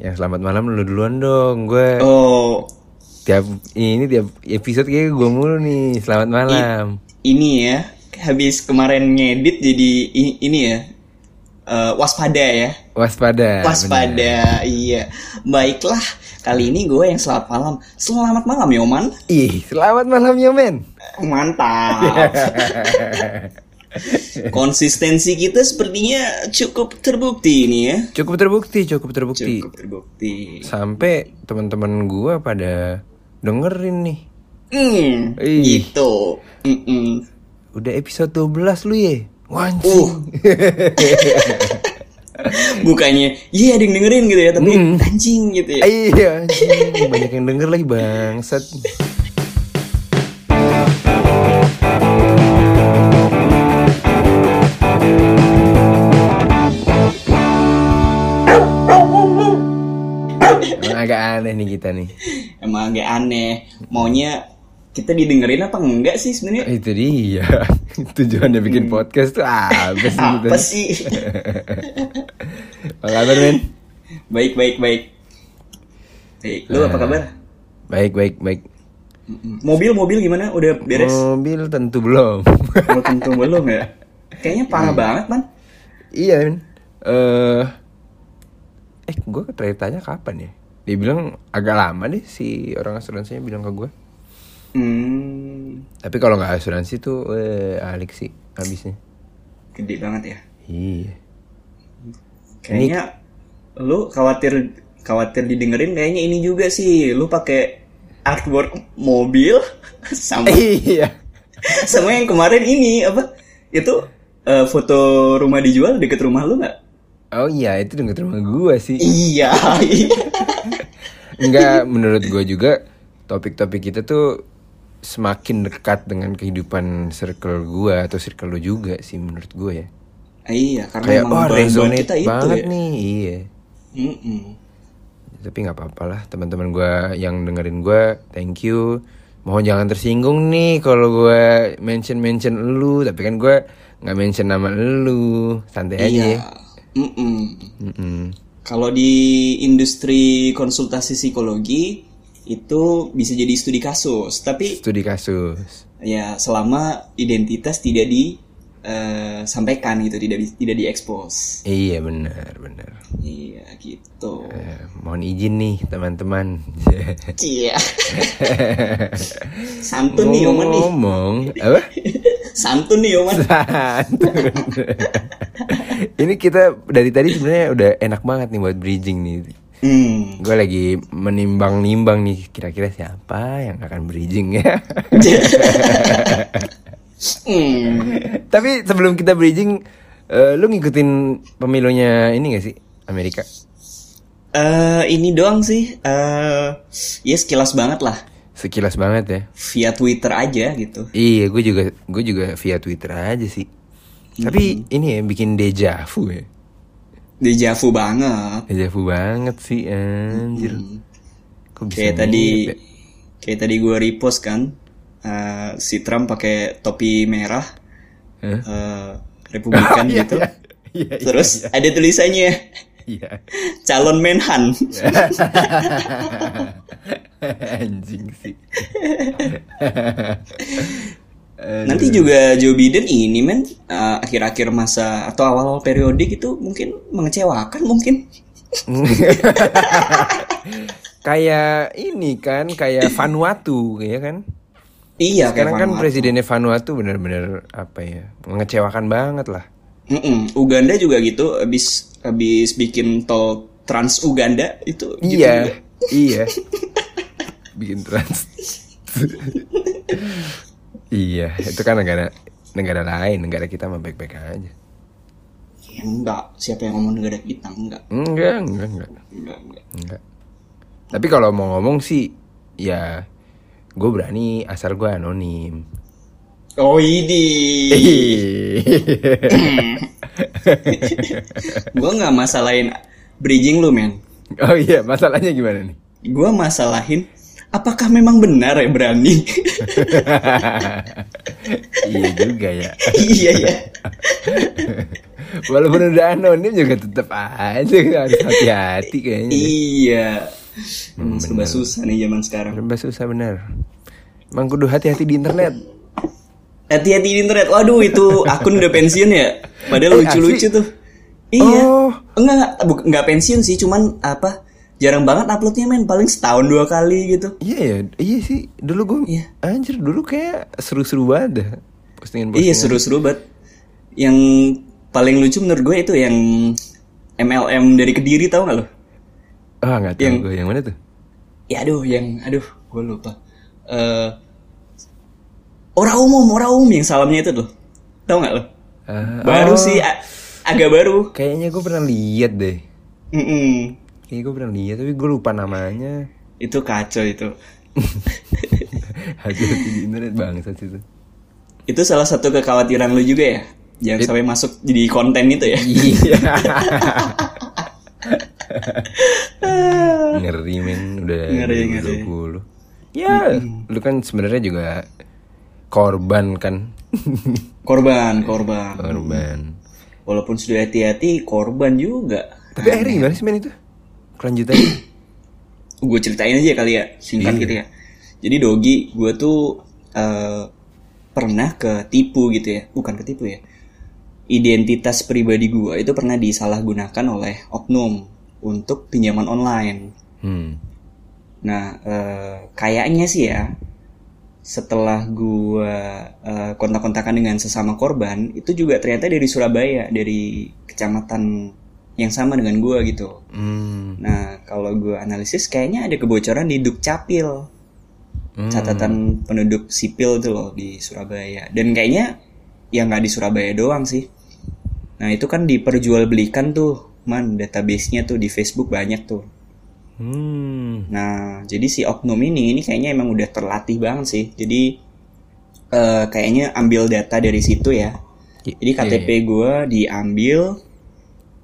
yang selamat malam lu duluan dong. Gue Oh, tiap ini tiap episode kayak gue mulu nih. Selamat malam. ini ya. Habis kemarin ngedit jadi i- ini ya. eh, waspada ya. Waspada. bener. Waspada, iya. Baiklah, kali ini gue yang selamat malam. Selamat malam, Yoman. Ih, selamat malam Yomen. Mantap. Konsistensi kita sepertinya cukup terbukti ini ya. Cukup terbukti, cukup terbukti. Cukup terbukti. Sampai teman-teman gue pada dengerin nih. Ih. gitu. Mm-mm. Udah episode 12 lu ya. Wanci. Uh. Bukannya, iya ada yang dengerin gitu ya, tapi anjing gitu ya. Iya, anjing. banyak yang denger lagi bangsat. Aneh nih kita nih. Emang agak aneh. Maunya kita didengerin apa enggak sih sebenarnya? Itu dia. Tujuannya bikin podcast tuh apa sih? Apa gitu? sih? Apa kabar, men? baik, baik, baik. Baik, lu apa kabar? Baik, baik, baik. Mobil, mobil gimana? Udah beres? Mobil tentu belum. Kalau tentu belum ya? Kayaknya parah banget, man. iya, men. Eh, eh, gue terakhir tanya kapan ya? Dia bilang agak lama deh si orang asuransinya bilang ke gue. Hmm, Tapi kalau nggak asuransi tuh, eh, alik sih habisnya. gede banget ya. Iya. Kayaknya lu khawatir khawatir didengerin kayaknya ini juga sih. Lu pakai artwork mobil sama Iya. sama yang kemarin ini apa? Itu eh, foto rumah dijual deket rumah lu nggak? Oh iya, itu denger rumah gue sih. Iya. Enggak, menurut gue juga topik-topik kita tuh semakin dekat dengan kehidupan circle gue atau circle lo juga sih menurut gue ya. iya, karena Kayak emang oh resonate kita itu banget ya. nih, iya. Mm-mm. Tapi nggak apa-apa lah teman-teman gue yang dengerin gue, thank you. Mohon jangan tersinggung nih kalau gue mention mention lu, tapi kan gue nggak mention nama lu, santai aja. Iya. ya. Mm-mm. Mm-mm. Kalau di industri konsultasi psikologi itu bisa jadi studi kasus, tapi Studi kasus. ya selama identitas tidak disampaikan gitu, tidak di- tidak diekspos. Iya benar benar. Iya gitu. Eh, mohon izin nih teman-teman. Iya. Santun nih Yoman nih. Ngomong apa? Santun nih Yoman. Santun. Ini kita dari tadi sebenarnya udah enak banget nih buat bridging nih. Hmm. Gue lagi menimbang-nimbang nih kira-kira siapa yang akan bridging ya. Hmm. Tapi sebelum kita bridging, eh, lu ngikutin pemilunya ini gak sih Amerika? Eh, ini doang sih. Eh, ya sekilas banget lah. Sekilas banget ya. Via Twitter aja gitu. Iya, gue juga gue juga via Twitter aja sih. Tapi ini ya bikin deja vu ya. Deja vu banget. Deja vu banget sih anjir. Kok bisa Kayak tadi ya? kayak tadi gue repost kan eh, si Trump pakai topi merah Hah? eh, Republikan Iya, gitu. iya. Iya, iya, Terus ada tulisannya Iya. calon menhan. Anjing sih. Nanti juga Joe Biden ini men eh, akhir-akhir masa atau awal periodik itu mungkin mengecewakan mungkin. kayak ini kan, kayak Vanuatu ya kan? Iya Sekarang kan Vanuatu. presidennya Vanuatu bener-bener apa ya? Mengecewakan banget lah. Mm-mm. Uganda juga gitu habis habis bikin tol Trans Uganda itu gitu iya, iya. Bikin trans. iya, itu kan negara negara lain, negara kita mah baik-baik aja. Ya, enggak, siapa yang ngomong negara kita enggak. Enggak, enggak, enggak. Enggak, enggak. Enggak. Tapi kalau mau ngomong sih, ya gue berani asal gue anonim. Oh ini, gue nggak masalahin bridging lu men. oh iya, masalahnya gimana nih? Gue masalahin apakah memang benar ya berani? iya juga ya. iya ya. Walaupun udah anonim juga tetap aja harus hati-hati kayaknya. Iya. Emang serba susah nih zaman sekarang. Serba susah bener. Emang kudu hati-hati di internet. Hati-hati di internet. Waduh, itu akun udah pensiun ya. Padahal Eh, lucu-lucu asli? tuh. Iya. Oh. Enggak, enggak, bu- enggak pensiun sih, cuman apa? Jarang banget uploadnya men, paling setahun dua kali gitu. Iya ya, iya sih. Dulu gue, Iya. anjir dulu kayak seru-seru banget dah. Postingan-postingan. Iya seru-seru banget. Yang paling lucu menurut gue itu yang MLM dari Kediri tau gak lo? Ah nggak tahu Yang- gue yang mana tuh? Ya aduh yang aduh gue lupa. Eh Ora umum, ora umum yang salamnya itu tuh. Tahu nggak lo? Ah, Baru oh, sih agak baru. Kayaknya gue pernah lihat deh. Mm-mm. Kayaknya gue pernah lihat tapi gue lupa namanya. Itu kacau itu. Hati-hati di internet banget itu. Itu salah satu kekhawatiran lu juga ya? Jangan sampai masuk jadi konten itu ya. Iya. ngeri men udah Ngeri, ngeri. 20. Ya, lu kan sebenarnya juga korban kan. Korban, korban. korban. Walaupun sudah hati-hati, korban juga. Tapi akhirnya gimana sih men itu? Kelanjutannya? gue ceritain aja kali ya singkat Iya. gitu ya jadi dogi gue tuh eh, pernah ketipu gitu ya bukan ketipu ya identitas pribadi gue itu pernah disalahgunakan oleh oknum untuk pinjaman online hmm. nah eh, kayaknya sih ya setelah gue eh, kontak-kontakan dengan sesama korban itu juga ternyata dari Surabaya dari kecamatan yang sama dengan gue gitu Hmm. Nah, kalau gue analisis kayaknya ada kebocoran di Dukcapil. Hmm. Catatan penduduk sipil tuh loh di Surabaya. Dan kayaknya ya nggak di Surabaya doang sih. Nah, itu kan diperjualbelikan tuh, man, database-nya tuh di Facebook banyak tuh. Hmm. Nah, jadi si oknum ini ini kayaknya emang udah terlatih banget sih. Jadi eh, kayaknya ambil data dari situ ya. Jadi iya, KTP gue diambil,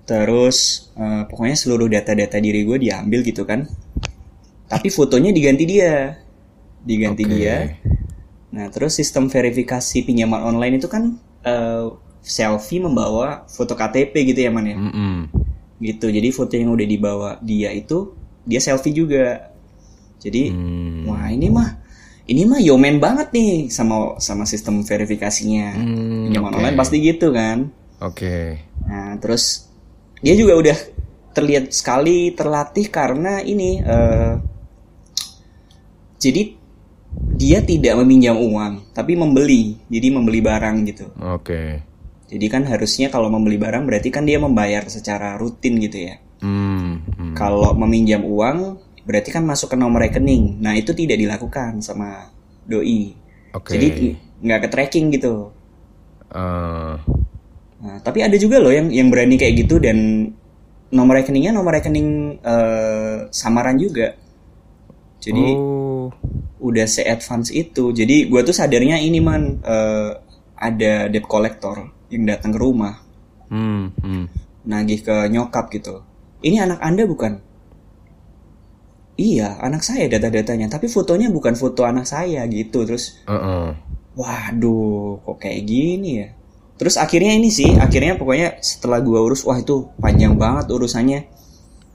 terus eh, pokoknya seluruh data-data diri gue diambil gitu kan. Tapi fotonya diganti dia, diganti Oke. dia. Nah, terus sistem verifikasi pinjaman online itu kan eh, selfie membawa foto KTP gitu ya man ya Mm-mm. Gitu jadi foto yang udah dibawa dia itu dia selfie juga jadi Hmm. wah ini mah ini mah yomen banget nih sama sama sistem verifikasinya Hmm, pinjaman oke. online pasti gitu kan Oke. nah terus dia juga udah terlihat sekali terlatih karena ini eh, jadi dia tidak meminjam uang tapi membeli jadi membeli barang gitu Oke. Jadi kan harusnya kalau membeli barang berarti kan dia membayar secara rutin gitu ya Hmm. hmm. Kalau meminjam uang berarti kan masuk ke nomor rekening. Nah itu tidak dilakukan sama doi. Oke. Jadi nggak ke tracking gitu. Eh, Nah, tapi ada juga loh yang yang berani kayak gitu dan nomor rekeningnya nomor rekening eh, samaran juga. Jadi oh. udah se-advance itu. Jadi gua tuh sadarnya ini man eh, ada debt collector yang datang ke rumah Hmm. Hmm. nagih ke nyokap gitu. Ini anak anda bukan? Iya, anak saya data-datanya. Tapi fotonya bukan foto anak saya gitu. Terus, Uh-uh. waduh, kok kayak gini ya? Terus akhirnya ini sih, akhirnya pokoknya setelah gua urus, wah itu panjang banget urusannya.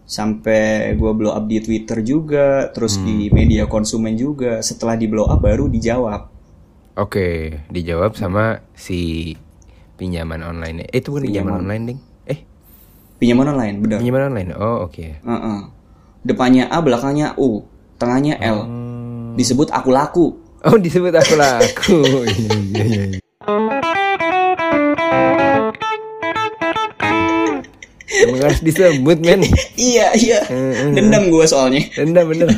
Sampai gua blow up di Twitter juga, terus di media konsumen juga. Setelah di blow up baru dijawab. Oke, dijawab sama si pinjaman online. Eh, itu bukan pinjaman online, Ding. Eh, Pinjaman online, benar. pinjaman online. Oh, oke. Heeh. Depannya A, belakangnya U, tengahnya L. Hmm. Disebut aku laku. Oh, disebut aku laku. Iya, iya, iya, iya. Emang harus disebut, men. iya, iya. Dendam gua soalnya. Dendam bener.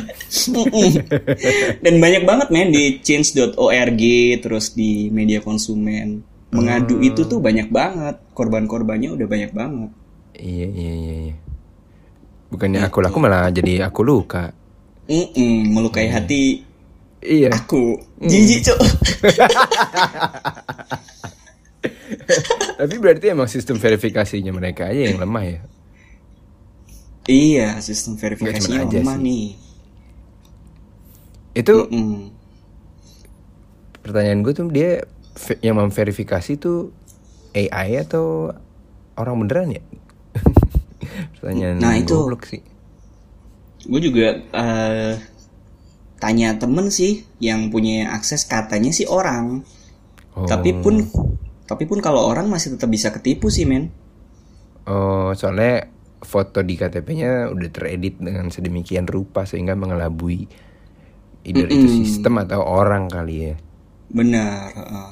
Dan banyak banget men di change.org terus di media konsumen. Mengadu itu tuh banyak banget. Korban-korbannya udah banyak banget. Iya, iya, iya, iya. Bukannya aku laku malah jadi aku luka. Mm-mm, melukai hati Iya. aku. Jijik, Cuk. Tapi berarti emang sistem verifikasinya mereka aja yang lemah ya. iya, sistem verifikasinya lemah sih. nih. Itu Mm-mm. pertanyaan gue tuh dia yang memverifikasi tuh AI atau orang beneran ya? Pertanyaan Nah, itu. sih. gue juga eh, tanya temen sih yang punya akses katanya sih orang Oh. tapi pun tapi pun kalau orang masih tetap bisa ketipu sih men Oh, soalnya foto di KTP-nya udah teredit dengan sedemikian rupa sehingga mengelabui either itu sistem atau orang kali ya. benar heeh.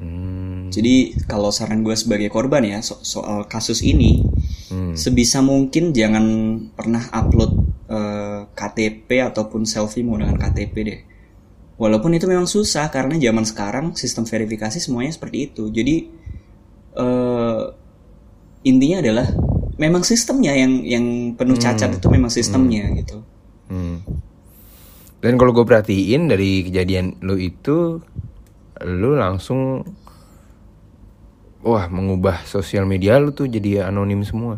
Hmm. jadi kalau saran gue sebagai korban ya so- soal kasus ini Hmm. sebisa mungkin jangan pernah upload eh, KTP ataupun selfie menggunakan KTP deh walaupun itu memang susah karena zaman sekarang sistem verifikasi semuanya seperti itu jadi eh, intinya adalah memang sistemnya yang yang penuh cacat itu memang sistemnya gitu Hmm. Dan kalau gue perhatiin dari kejadian lu itu, lu langsung wah mengubah sosial media lu tuh jadi anonim semua.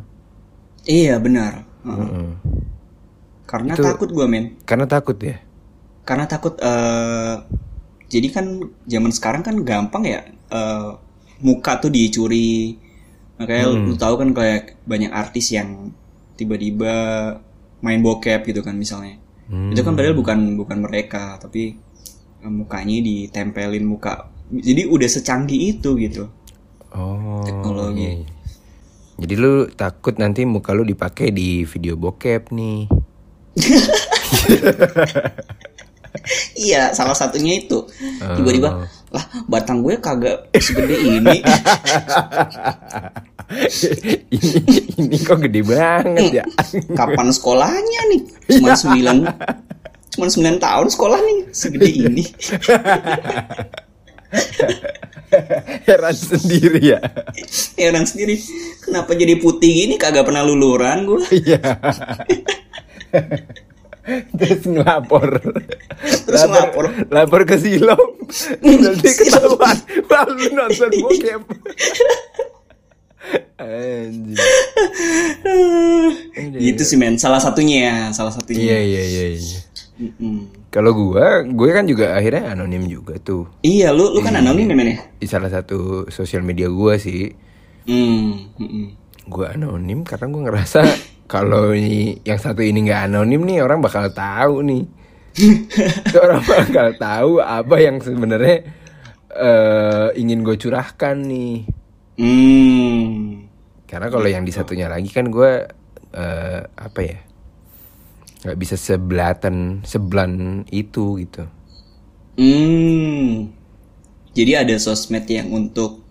iya benar Heeh. Heeh. karena Itu- takut gue men Karena takut ya. karena takut eh jadi kan zaman sekarang kan gampang ya eh, muka tuh dicuri makanya lu tahu kan kayak banyak artis yang tiba-tiba main bokep gitu kan misalnya Hmm. itu kan padahal bukan bukan mereka tapi mukanya ditempelin muka jadi udah secanggih itu gitu Oh. Teknologi. iya, iya. Jadi lu takut nanti muka lu dipakai di video bokep nih. iya salah satunya itu tiba-tiba lah batang gue kagak segede ini ini ini kok gede banget ya. kapan sekolahnya nih cuma sembilan cuma sembilan tahun sekolah nih segede ini Heran sendiri ya. heran sendiri kenapa jadi putih gini kagak pernah luluran gue Iya. Terus ngelapor. Terus ngelapor. Lapor ke Silom. Nanti ketahuan. Wah lu nonton bokep. Anjir. gitu sih men salah satunya ya salah Iya satunya iya iya. Mm-mm. Kalau gua, gue kan juga akhirnya anonim juga tuh. iya lu lu kan anonim ya ya Di salah satu sosial media gua sih. mm-mm. Gue anonim karena gue ngerasa kalau yang satu ini nggak anonim nih orang bakal tahu nih. orang bakal tahu apa yang sebenarnya eh, ingin gue curahkan nih. Hmm. Karena kalau yang di satunya lagi kan gue eh, apa ya nggak bisa sebelatan sebelan itu gitu. Hmm. Jadi ada sosmed yang untuk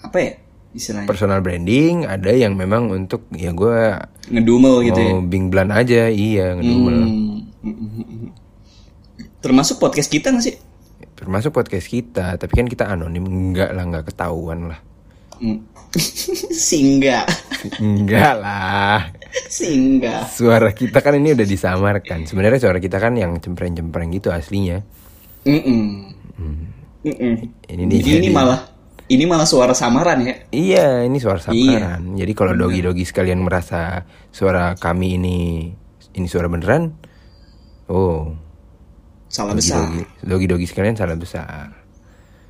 apa ya istilahnya Personal branding ada yang memang untuk ya gue ngedumel gitu ya. mau bing-blan aja iya ngedumel. Hmm. Termasuk podcast kita nggak sih? Termasuk podcast kita, tapi kan kita anonim enggak lah nggak ketahuan lah. Hmm. Singgah. Enggak lah. Singgah. Suara kita kan ini udah disamarkan. Sebenarnya suara kita kan yang cempreng-cempreng gitu aslinya. Mm-mm. Mm-mm. Ini nih Jadi ini jadi- malah ini malah suara samaran ya. Iya, ini suara samaran. Jadi kalau dogi-dogi sekalian merasa suara kami ini ini suara beneran, oh, Salah besar. dogi-dogi, dogi-dogi sekalian salah besar.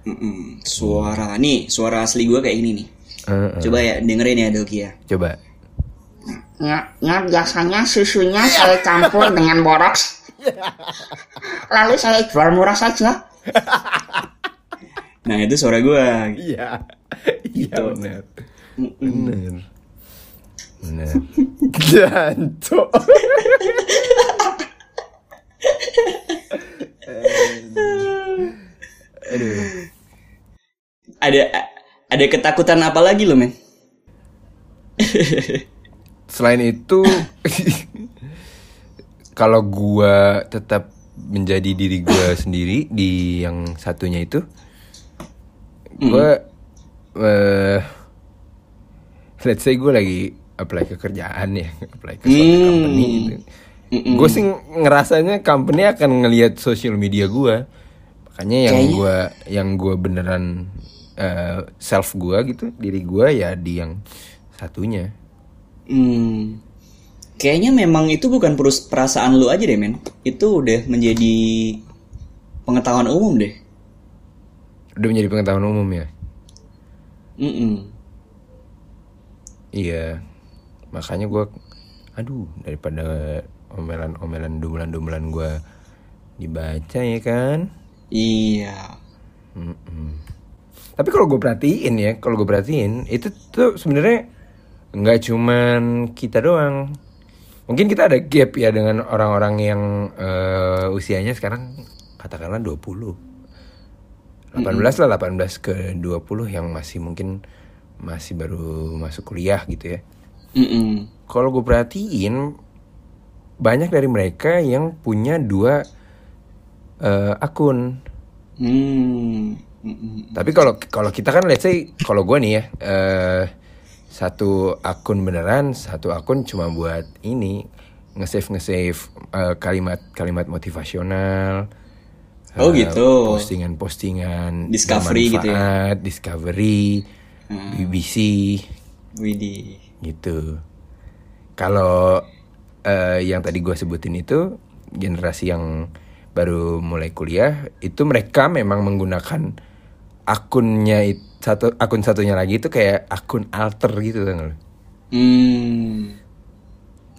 Mm-mm. Suara nih, suara asli gue kayak ini nih. Eh, eh, Coba ya dengerin ya Doki ya. coba. Ya, ya biasanya susunya saya campur dengan boraks. Lalu saya jual murah saja. Nah itu suara gue. Iya, iya Gitu. benar, benar, benar. Jancok. Aduh. Ada ada ketakutan apa lagi lo men? Selain itu, kalau gua tetap menjadi diri gua sendiri di yang satunya itu, gua, eh, let's say gue lagi apply ke kerjaan ya, apply ke suatu Hmm. company gitu. Gue sih ngerasanya company akan ngelihat sosial media gua, makanya yang gua, yang gua beneran eh, self gua gitu, diri gua ya di yang satunya. Hmm. Kayaknya memang itu bukan perasaan lu aja deh men. Itu udah menjadi pengetahuan umum deh. Udah menjadi pengetahuan umum ya. Mm-mm. Iya. Makanya gue, aduh daripada omelan-omelan dumbelan-dumbelan gue dibaca ya kan. Iya. Mm-mm. Tapi kalau gue perhatiin ya, kalau gue perhatiin itu tuh sebenarnya nggak cuman kita doang. Mungkin kita ada gap ya dengan orang-orang yang eh, usianya sekarang katakanlah 20. 18 lah 18 ke 20 yang masih mungkin masih baru masuk kuliah gitu ya. Mm-mm. Kalau gue perhatiin banyak dari mereka yang punya dua eh, akun. Hmm. Tapi kalau kalau kita kan let's say kalau gue nih ya eh satu akun beneran, satu akun cuma buat ini nge-save nge-save eh, kalimat-kalimat motivasional. Oh, eh, gitu. Postingan-postingan Discovery gitu ya? Discovery, Hmm. BBC Widih. gitu. Kalau eh, yang tadi gue sebutin itu generasi yang baru mulai kuliah itu mereka memang menggunakan akunnya it- satu akun satunya lagi itu kayak akun alter gitu kan. Hmm.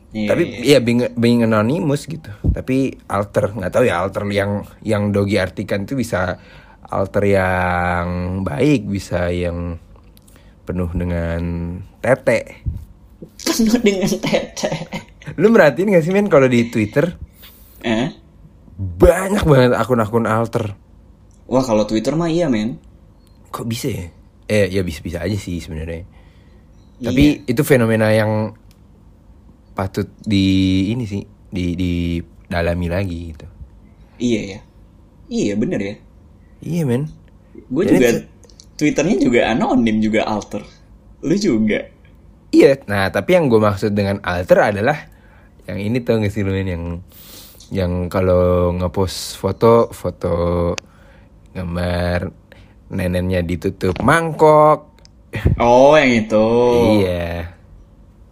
Iya, Tapi iya. ya being, being anonymous gitu. Tapi alter nggak tahu ya alter yang yang Dogi artikan itu bisa alter yang baik, bisa yang penuh dengan tete. penuh dengan tete. Lu merhatiin gak sih men kalau di Twitter Eh? banyak banget akun-akun alter. Wah kalau Twitter mah iya men. Kok bisa ya? Eh ya bisa-bisa aja sih sebenarnya. Iya. Tapi itu fenomena yang patut di ini sih di di dalami lagi gitu. Iya ya. Iya bener ya. Iya men. Gue juga Twitternya juga anonim juga alter. Lu juga. Iya. Nah tapi yang gue maksud dengan alter adalah yang ini tuh nggak sih lu yang yang kalau ngepost foto foto gambar neneknya ditutup mangkok. Oh yang itu. Iya.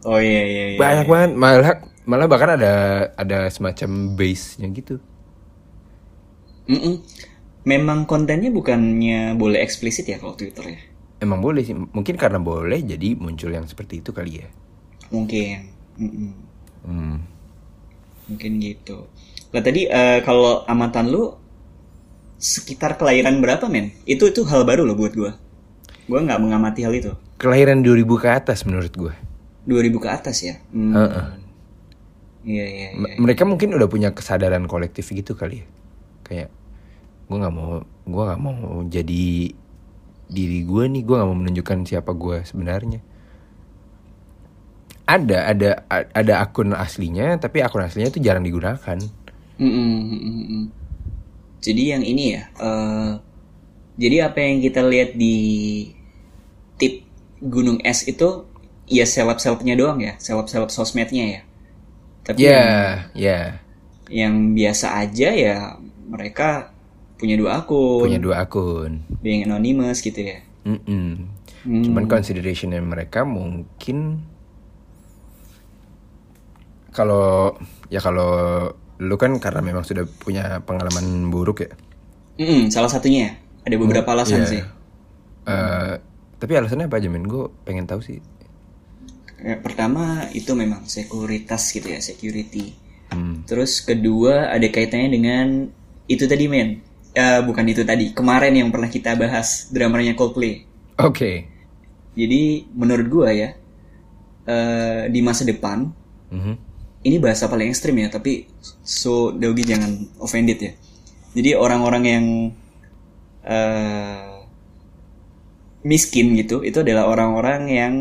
Oh iya iya. iya. banyak banget malah malah bahkan ada ada semacam base-nya gitu Mm-mm. Memang kontennya bukannya boleh eksplisit ya kalau Twitter ya? emang boleh sih mungkin karena boleh jadi muncul yang seperti itu kali ya Mungkin. Mm-mm. hmm. Mungkin gitu. Lah tadi eh, kalau amatan lu sekitar kelahiran berapa men? Itu itu hal baru loh buat gua. Gua nggak mengamati hal itu. kelahiran 2000 ke atas menurut gue 2000 ke atas ya. Hmm. Heeh. Iya iya iya. M- mereka mungkin udah punya kesadaran kolektif gitu kali ya kayak gue nggak mau gue nggak mau jadi diri gue nih gue nggak mau menunjukkan siapa gue sebenarnya ada ada ada akun aslinya tapi akun aslinya itu jarang digunakan Mm-mm, mm-mm, mm. Jadi yang ini ya. eh, jadi apa yang kita lihat di tip Gunung Es itu ya seleb-selebnya doang ya, seleb-seleb sosmednya ya. Tapi ya yang, ya yang biasa aja ya mereka punya dua akun, punya dua akun being anonymous gitu ya. Mm-mm. Hmm. Cuman considerationnya mereka mungkin kalau ya kalau lu kan karena memang sudah punya pengalaman buruk ya. Mm-mm, salah satunya ada beberapa alasan Iya. sih. Eh, tapi alasannya apa aja men? Gue pengen tahu sih. Ya, pertama itu memang sekuritas gitu ya, security. Hmm. Terus kedua ada kaitannya dengan itu tadi men. Eh, bukan itu tadi, kemarin yang pernah kita bahas dramernya Coldplay. Oke. Jadi menurut gua ya eh, di masa depan Mhm. Ini bahasa paling ekstrim ya, tapi so Dogi jangan offended ya. Jadi orang-orang yang eh, miskin gitu, itu adalah orang-orang yang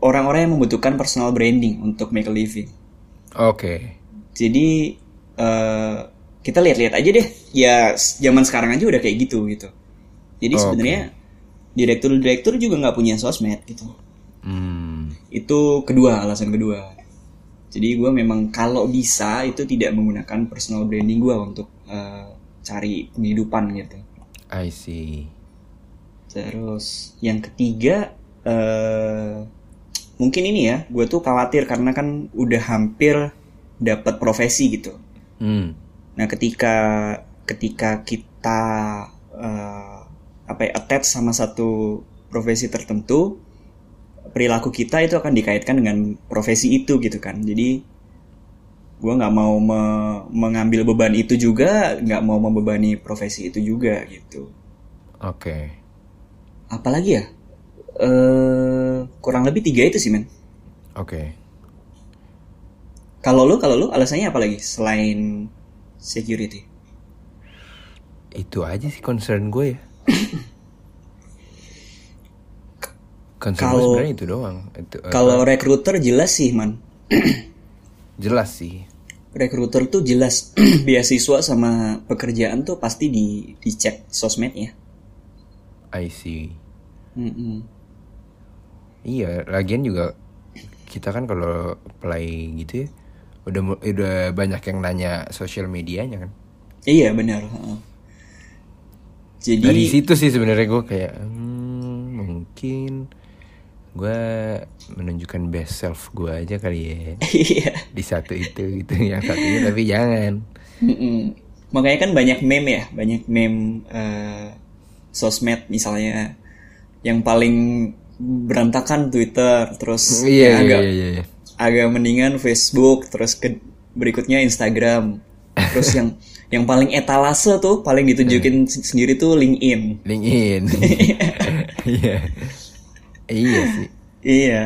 orang-orang yang membutuhkan personal branding untuk make a living. Oke. Jadi eh, kita lihat-lihat aja deh. Ya zaman sekarang aja udah kayak gitu gitu. Jadi Oke. sebenarnya direktur-direktur juga nggak punya sosmed gitu. Hmm. Itu kedua alasan kedua. Jadi gue memang kalau bisa itu tidak menggunakan personal branding gue untuk eh, cari penghidupan gitu. I see. Terus yang ketiga eh mungkin ini ya, gue tuh khawatir karena kan udah hampir dapat profesi gitu. Hmm. Nah, ketika ketika kita eh, apa ya, attach sama satu profesi tertentu, perilaku kita itu akan dikaitkan dengan profesi itu gitu kan jadi gue nggak mau me- mengambil beban itu juga nggak mau membebani profesi itu juga gitu Oke. apalagi ya eh kurang lebih tiga itu sih men Oke. kalau lu kalau lu alasannya apa lagi selain security Itu aja sih concern gue ya. Kalau- itu doang. Itu eh, kalau recruiter jelas sih man jelas sih. recruiter tuh jelas beasiswa sama pekerjaan tuh pasti di dicek sosmednya I see. Mm-mm. Iya, lagian juga kita kan kalau play gitu ya udah udah banyak yang nanya sosial medianya kan. iya benar jadi Dari situ sih sebenarnya gue kayak hmm, mungkin gue menunjukkan best self gue aja kali ya iya di satu itu gitu yang satunya tapi jangan. Mm-mm. makanya kan banyak meme ya banyak meme eh, sosmed misalnya yang paling berantakan Twitter terus Iya iya agak iya. iya. agak mendingan Facebook terus ke berikutnya Instagram terus yang yang paling etalase tuh paling ditunjukin s- sendiri tuh LinkedIn LinkedIn. Iya. Iya sih. iya.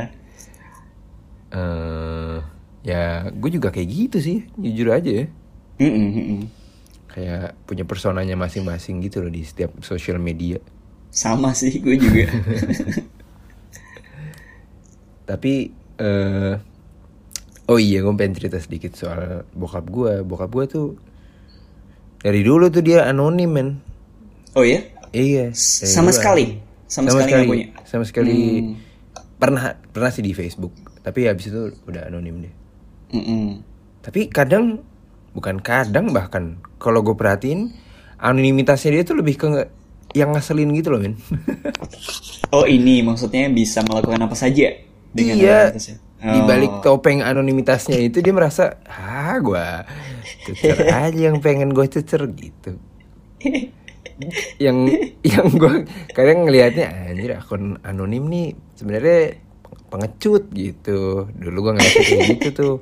Eh ya gue juga kayak gitu sih jujur aja ya. Mm-mm, mm-mm. kayak punya personanya masing-masing gitu loh di setiap sosial media. Sama sih gue juga. Tapi eh oh iya gue pengen cerita sedikit soal bokap gue bokap gue tuh dari dulu tuh dia anonim men. Oh ya iya dari sama dulu sekali? anonim. sama, sekali nggak punya sama sekali Hmm. pernah pernah sih di Facebook tapi habis itu udah anonim deh Mm-mm. Tapi kadang bukan kadang bahkan kalau gue perhatiin anonimitasnya dia tuh lebih ke yang ngeselin gitu loh men. oh ini maksudnya bisa melakukan apa saja dengan iya. anonimitasnya. Di balik Oh. topeng anonimitasnya itu dia merasa ah gue cecer aja yang pengen gue cecer gitu. yang yang gue kadang ngelihatnya anjir akun anonim nih sebenarnya pengecut gitu. Dulu gue ngeliat kayak gitu tuh.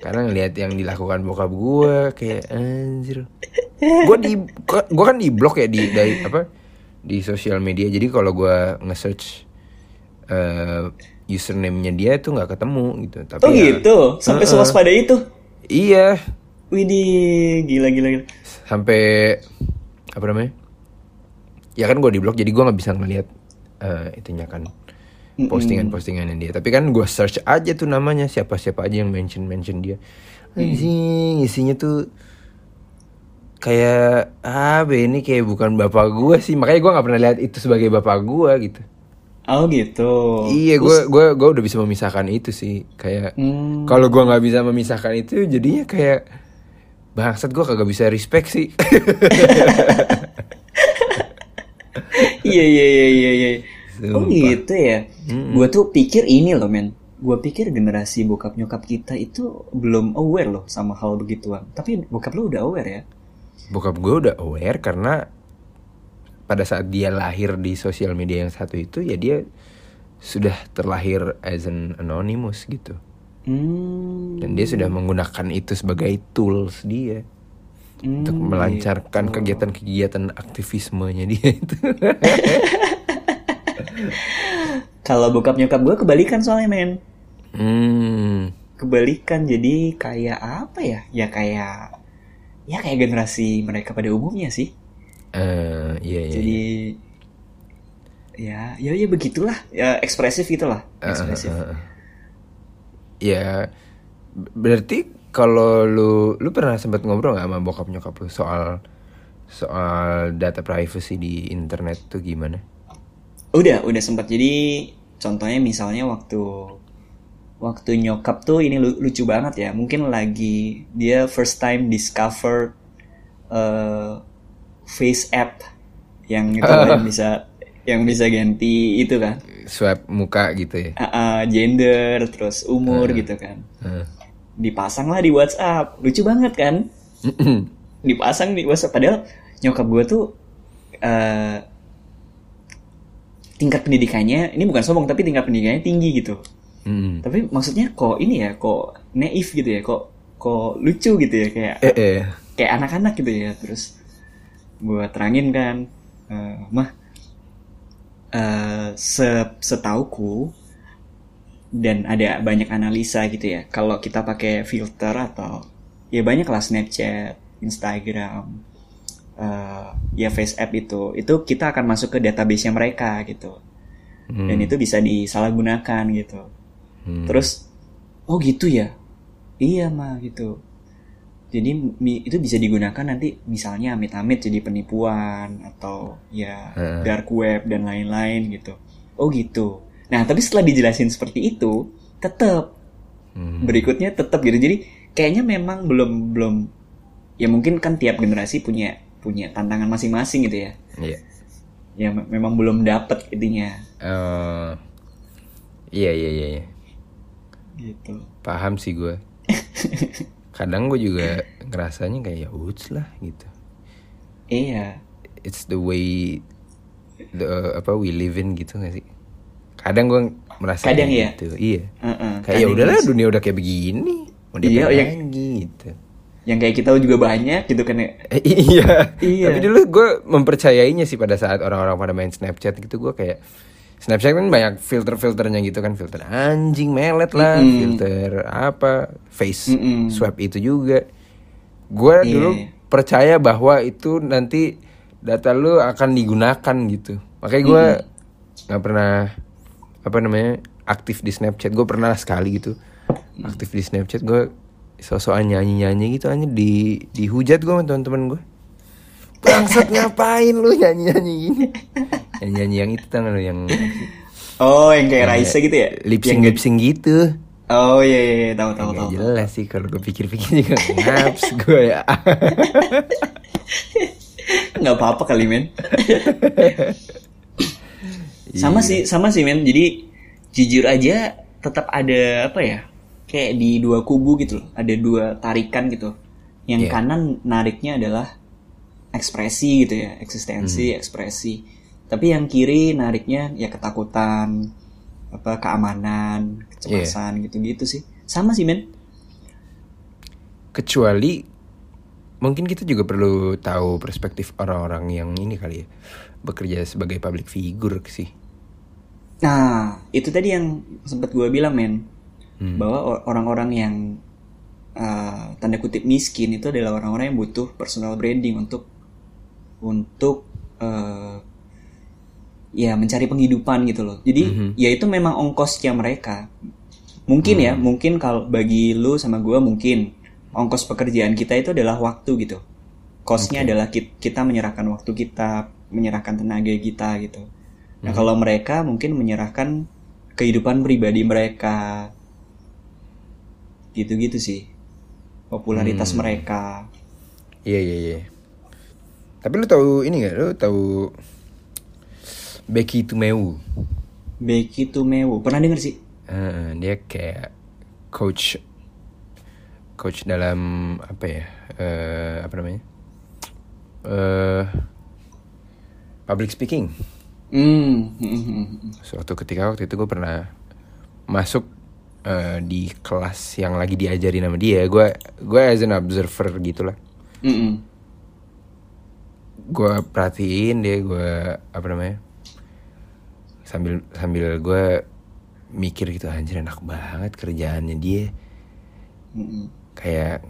Karena ngelihat yang dilakukan bokap gue kayak anjir. Gue di gua, gua kan di blok ya di dari apa di sosial media. Jadi kalau gue nge-search eh, username-nya dia tuh nggak ketemu gitu. Tapi oh ya- gitu sampai Heeh. sewaspada itu Iya, Widih gila gila gila sampai apa namanya? Ya kan gue di blok jadi gue nggak bisa ngelihat eh, itunya kan postingan-postingannya dia. Tapi kan gue search aja tuh namanya siapa-siapa aja yang mention mention dia. Anjing isinya tuh kayak ah ini kayak bukan bapak gue sih. Makanya gue nggak pernah lihat itu sebagai bapak gue gitu. oh gitu Iya, gue gue gue udah bisa memisahkan itu sih. Kayak Hmm. kalau gue nggak bisa memisahkan itu, jadinya kayak bangsat gue kagak bisa respect sih. iya iya iya iya iya. Oh gitu ya? Gue tuh pikir ini loh men. Gue pikir generasi bokap nyokap kita itu belum aware loh sama hal begituan. Tapi bokap lu udah aware ya? Bokap gue udah aware karena pada saat dia lahir di sosial media yang satu itu, ya dia sudah terlahir as an anonymous gitu. Hmm. Dan dia sudah menggunakan itu sebagai tools dia untuk Hmm, melancarkan gitu. kegiatan-kegiatan aktivismenya dia itu. kalau bokap nyokap gue kebalikan soalnya men hmm. kebalikan jadi kayak apa ya ya kayak ya kayak generasi mereka pada umumnya sih Eh, iya iya. jadi ya ya ya begitulah ya ekspresif gitulah ekspresif Eh, Ya, berarti kalau lu lu pernah sempat ngobrol nggak sama bokap nyokap lu soal soal data privacy di internet tuh gimana? Udah, udah sempat. Jadi contohnya misalnya waktu waktu nyokap tuh ini lu- lucu banget ya. Mungkin lagi dia first time discover uh, face app yang itu yang bisa yang bisa ganti itu kan. Swab muka gitu ya? Ah, ah, gender terus umur gitu kan. Eh. Dipasang lah di WhatsApp. Lucu banget kan? dipasang di WhatsApp padahal nyokap gue tuh eh tingkat pendidikannya ini bukan sombong tapi tingkat pendidikannya tinggi gitu Hmm. tapi maksudnya kok ini ya kok naif gitu ya kok kok lucu gitu ya kayak Eh eh. kayak anak-anak gitu ya terus gue terangin kan eh, mah eh se setauku dan ada banyak analisa gitu ya kalau kita pakai filter atau ya banyak lah Snapchat, Instagram, eh, ya Face App itu itu kita akan masuk ke database nya mereka gitu Hmm. dan itu bisa disalahgunakan gitu Hmm. Terus, oh gitu ya? Iya mah gitu. Jadi itu bisa digunakan nanti misalnya amit-amit jadi penipuan atau ya dark web dan lain-lain gitu. Oh gitu. Nah tapi setelah dijelasin seperti itu, tetap Hmm. berikutnya tetap gitu. Jadi kayaknya memang belum belum ya mungkin kan tiap generasi punya punya tantangan masing-masing gitu ya. Iya. Ya me- memang belum dapet intinya Eh, iya iya iya. iya. gitu. Paham sih gue. Kadang gue juga ngerasanya kayak ya uts lah gitu. Iya. It's the way the apa we live in gitu gak sih? Kadang gue merasa Kadang ya? gitu. Iya. Heeh. Kayak ya udahlah gitu. dunia udah kayak begini. Mau Iya, yang- gitu. yang kayak kita juga banyak gitu kan ya. Eh, iya. Iya. Tapi dulu gue mempercayainya sih pada saat orang-orang pada main Snapchat gitu gue kayak Snapchat kan banyak filter-filternya gitu kan filter anjing melet lah, Mm-mm. filter apa face Mm-mm. swab itu juga. Gue Iya, dulu percaya bahwa itu nanti data lu akan digunakan gitu. Makanya gue nggak pernah apa namanya aktif di Snapchat. Gue pernah sekali gitu aktif di Snapchat gue sosokan nyanyi-nyanyi gitu aja di dihujat gue sama teman-teman gue. Bangsat ngapain lu nyanyi-nyanyi gini? Nyanyi-nyanyi yang itu tangan lu yang Oh, yang kayak Raisa gitu ya? lip Yang sync lip sync gitu. Oh iya iya, iya. tahu tahu tahu. jelas sih kalau gue pikir-pikir juga ngaps gue ya. Nggak apa-apa kali men. sama sih, sama sih men. Jadi jujur aja tetap ada apa ya? Kayak di dua kubu gitu loh. Ada dua tarikan gitu. Yang Iya. kanan nariknya adalah ekspresi gitu ya, eksistensi, ekspresi. Tapi yang kiri nariknya ya ketakutan, apa keamanan, kecemasan gitu-gitu sih. Sama sih men. Kecuali mungkin kita juga perlu tahu perspektif orang-orang yang ini kali ya bekerja sebagai public figure sih. Nah, itu tadi yang sempat gue bilang, men. Hmm. Bahwa orang-orang yang uh, tanda kutip miskin itu adalah orang-orang yang butuh personal branding untuk untuk uh, ya mencari penghidupan gitu loh. Jadi Mhm. ya itu memang ongkosnya mereka. Mungkin ya, Hmm. mungkin kalau bagi lu sama gue mungkin ongkos pekerjaan kita itu adalah waktu gitu. Kosnya adalah ki- kita menyerahkan waktu kita, menyerahkan tenaga kita gitu. Nah, kalau mereka mungkin menyerahkan kehidupan pribadi mereka. Gitu-gitu sih. Popularitas mereka. Iya iya iya. Tapi lu tahu ini gak? Lu tahu Becky Tumeu? Becky Tumewu. Pernah denger sih? Eh, dia kayak coach coach dalam apa ya? eh apa namanya? eh public speaking. Hmm. Suatu ketika waktu itu gue pernah masuk eh, di kelas yang lagi diajarin sama dia. Gue gue as an observer gitulah. Hmm, hmm. Gue perhatiin dia gue apa namanya sambil sambil gue mikir gitu anjir enak banget kerjaannya dia hmm. kayak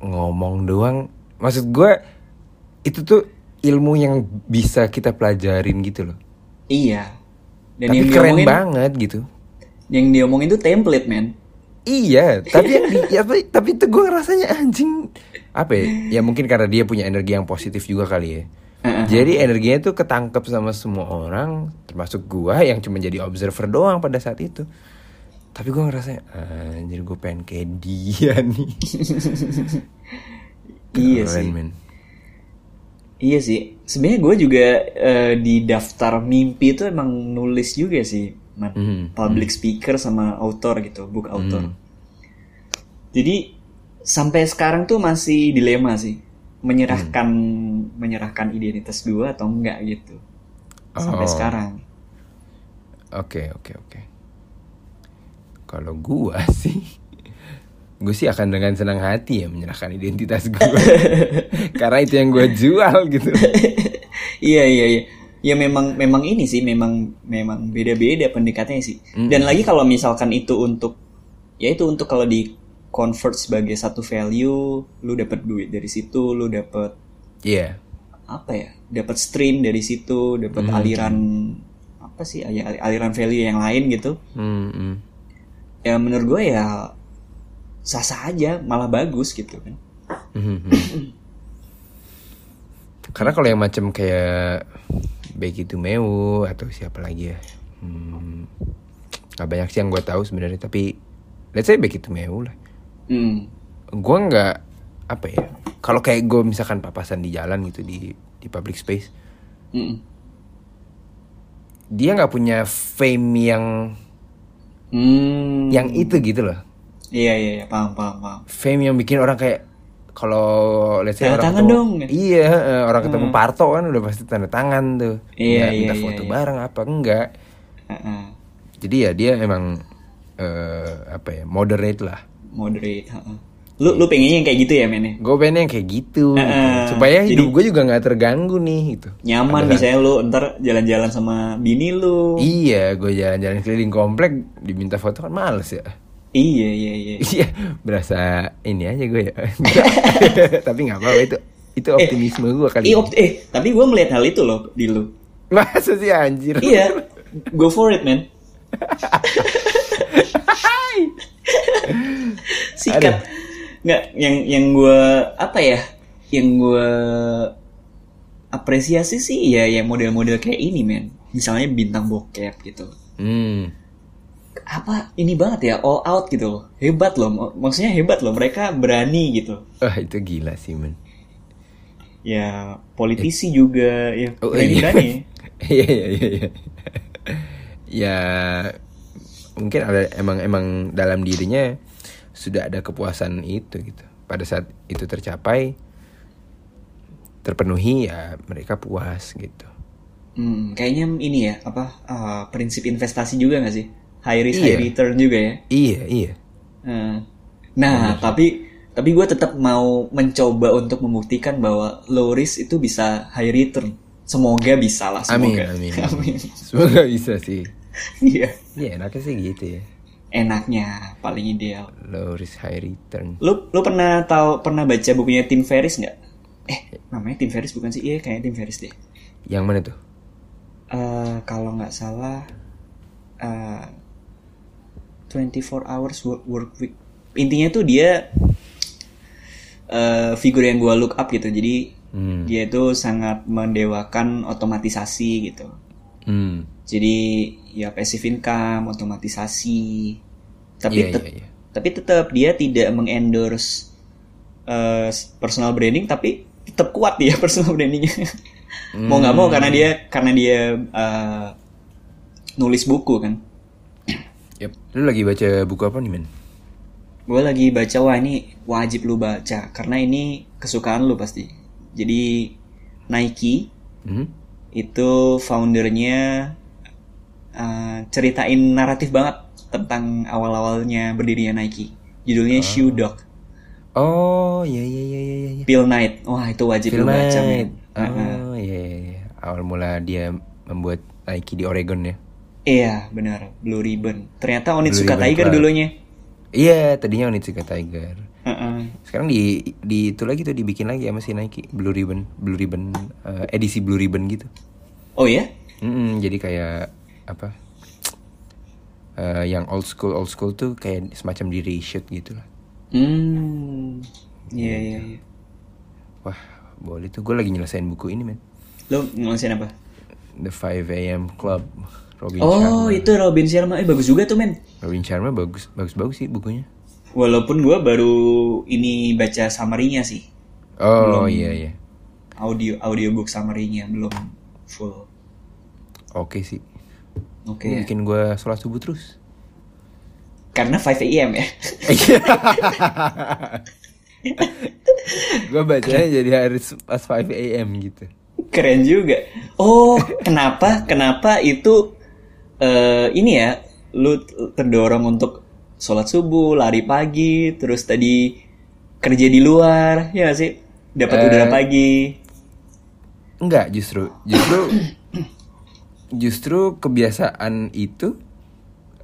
ngomong doang maksud gue itu tuh ilmu yang bisa kita pelajarin gitu loh Iya. Dan tapi yang keren diomongin, banget gitu yang diomongin itu template, man. iya tapi yang di, ya, tapi, tapi itu gue rasanya anjing apa ya ya mungkin karena dia punya energi yang positif juga kali ya. Jadi energinya tuh ketangkep sama semua orang, termasuk gua yang cuma jadi observer doang pada saat itu. Tapi gua ngerasa, anjir gue pengen kayak dia nih. Iya sih. men. Iya sih. Sebenarnya gue juga eh, di daftar mimpi itu emang nulis juga sih, man. Mhm. Public speaker sama author gitu, book author. Hmm. Jadi sampai sekarang tuh masih dilema sih, menyerahkan Hmm. menyerahkan identitas gue atau enggak gitu. Sampai Oh. sekarang. Oke oke oke. Kalau gua sih, gue sih akan dengan senang hati ya menyerahkan identitas gue, karena itu yang gue jual gitu. iya iya iya ya memang memang ini sih memang memang beda-beda pendekatannya sih dan lagi kalau misalkan itu untuk ya itu untuk kalau di convert sebagai satu value lu dapat duit dari situ lu dapat Iya. apa ya dapat stream dari situ dapat aliran apa sih ya, aliran value yang lain gitu Hmm, hmm. ya menurut gue ya sah sah aja malah bagus gitu kan Mhm, mhm. Karena kalau yang macam kayak Becky Tumeu atau siapa lagi ya, hmm, nggak banyak sih yang gue tahu sebenarnya. Tapi let's say Becky Tumeu lah. Hmm. Gue nggak apa ya. Kalau kayak gue misalkan papasan di jalan gitu di di public space, Mm-mm. dia nggak punya fame yang Hmm. yang itu gitu loh. iya iya iya paham paham paham Fame yang bikin orang kayak kalau let's say Tanda orang tangan ketemu, dong. Iya, eh, orang ketemu Parto kan udah pasti tanda tangan tuh. Iya, Nggak iya, minta iya, foto iya. bareng apa enggak. Heeh. Jadi ya dia emang eh apa ya, moderate lah. Moderate heeh. lu lu pengennya yang kayak gitu ya men? Gue pengen yang kayak gitu, gitu. Heeh. supaya Jadi- hidup gue juga nggak terganggu nih gitu. nyaman misalnya lu ntar jalan-jalan sama bini lu Iya, gue jalan-jalan keliling komplek diminta foto kan males ya. iya iya iya Iya, berasa ini aja gue ya. Tapi nggak apa-apa itu itu optimisme gue kali. eh, opt- eh tapi gue melihat hal itu loh di lu Masa sih anjir? iya go for it man sikat nggak yang yang gue apa ya yang gue apresiasi sih ya yang model-model kayak ini men misalnya bintang bokep gitu Hmm. apa ini banget ya all out gitu loh hebat loh Mak- maksudnya hebat loh mereka berani gitu Wah itu gila sih men. ya politisi juga ya Oh, berani iya. berani Iya iya iya. iya. ya mungkin ada emang emang dalam dirinya sudah ada kepuasan itu gitu. Pada saat itu tercapai terpenuhi ya mereka puas gitu. Hmm, kayaknya ini ya apa ah, prinsip investasi juga nggak sih high risk Iya. high return juga ya Iya iya. Hmm. nah tapi tapi gue tetap mau mencoba untuk membuktikan bahwa low risk itu bisa high return semoga bisa lah Amin semoga amin. amin Semoga bisa sih. Iya Iya enaknya sih gitu ya. enaknya paling ideal Low risk high return. lu lu pernah tahu pernah baca bukunya Tim Ferriss nggak eh namanya Tim Ferriss bukan sih iya kayaknya Tim Ferriss deh Yang mana tuh? Eh, kalau nggak salah eh 24 hours work, work week intinya tuh dia eh figur yang gua look up gitu jadi Hmm. dia itu sangat mendewakan otomatisasi gitu Hmm. Jadi ya passive income otomatisasi tapi tet- iya, iya. tapi tetap dia tidak mengendorse eh, personal branding tapi tetap kuat dia personal brandingnya mau nggak mau karena dia karena dia eh, nulis buku kan Yep. Lu lagi baca buku apa nih men? gue lagi baca wah ini wajib lu baca karena ini kesukaan lu pasti jadi Nike Hmm? itu foundernya eh, ceritain naratif banget tentang awal-awalnya berdirinya Nike judulnya Shoe Dog Oh iya iya iya iya iya. Bill Knight wah itu wajib lu Film baca men. Oh iya, iya, iya. Awal mula dia membuat Nike di Oregon ya. iya benar Blue Ribbon ternyata Onitsuka Ribbon Tiger Club. dulunya Iya, tadinya Onitsuka Tiger. Heeh. Sekarang di di itu lagi tuh dibikin lagi sama si Nike Blue Ribbon, Blue Ribbon eh, edisi Blue Ribbon gitu. oh ya Mm-mm, jadi kayak apa? Eh, yang old school old school tuh kayak semacam di reshoot gitu lah. hmm iya iya iya Wah, boleh tuh. Gue lagi nyelesain buku ini men. lo ngelasin apa The 5 AM Club. Robin oh Sharma. itu Robin Sharma eh bagus juga tuh men Robin Sharma bagus bagus bagus sih bukunya. walaupun gua baru ini baca summary-nya sih Oh iya iya. audio audiobook summary-nya belum full Oke sih. Oke Ini bikin gue sholat subuh terus. karena 5 AM ya gue bacanya jadi harus pas 5 AM gitu. keren juga oh kenapa kenapa itu eh ini ya, lu terdorong untuk sholat subuh, lari pagi, terus tadi kerja di luar, ya nggak sih? Dapat Eh. udara pagi. Enggak, justru justru justru kebiasaan itu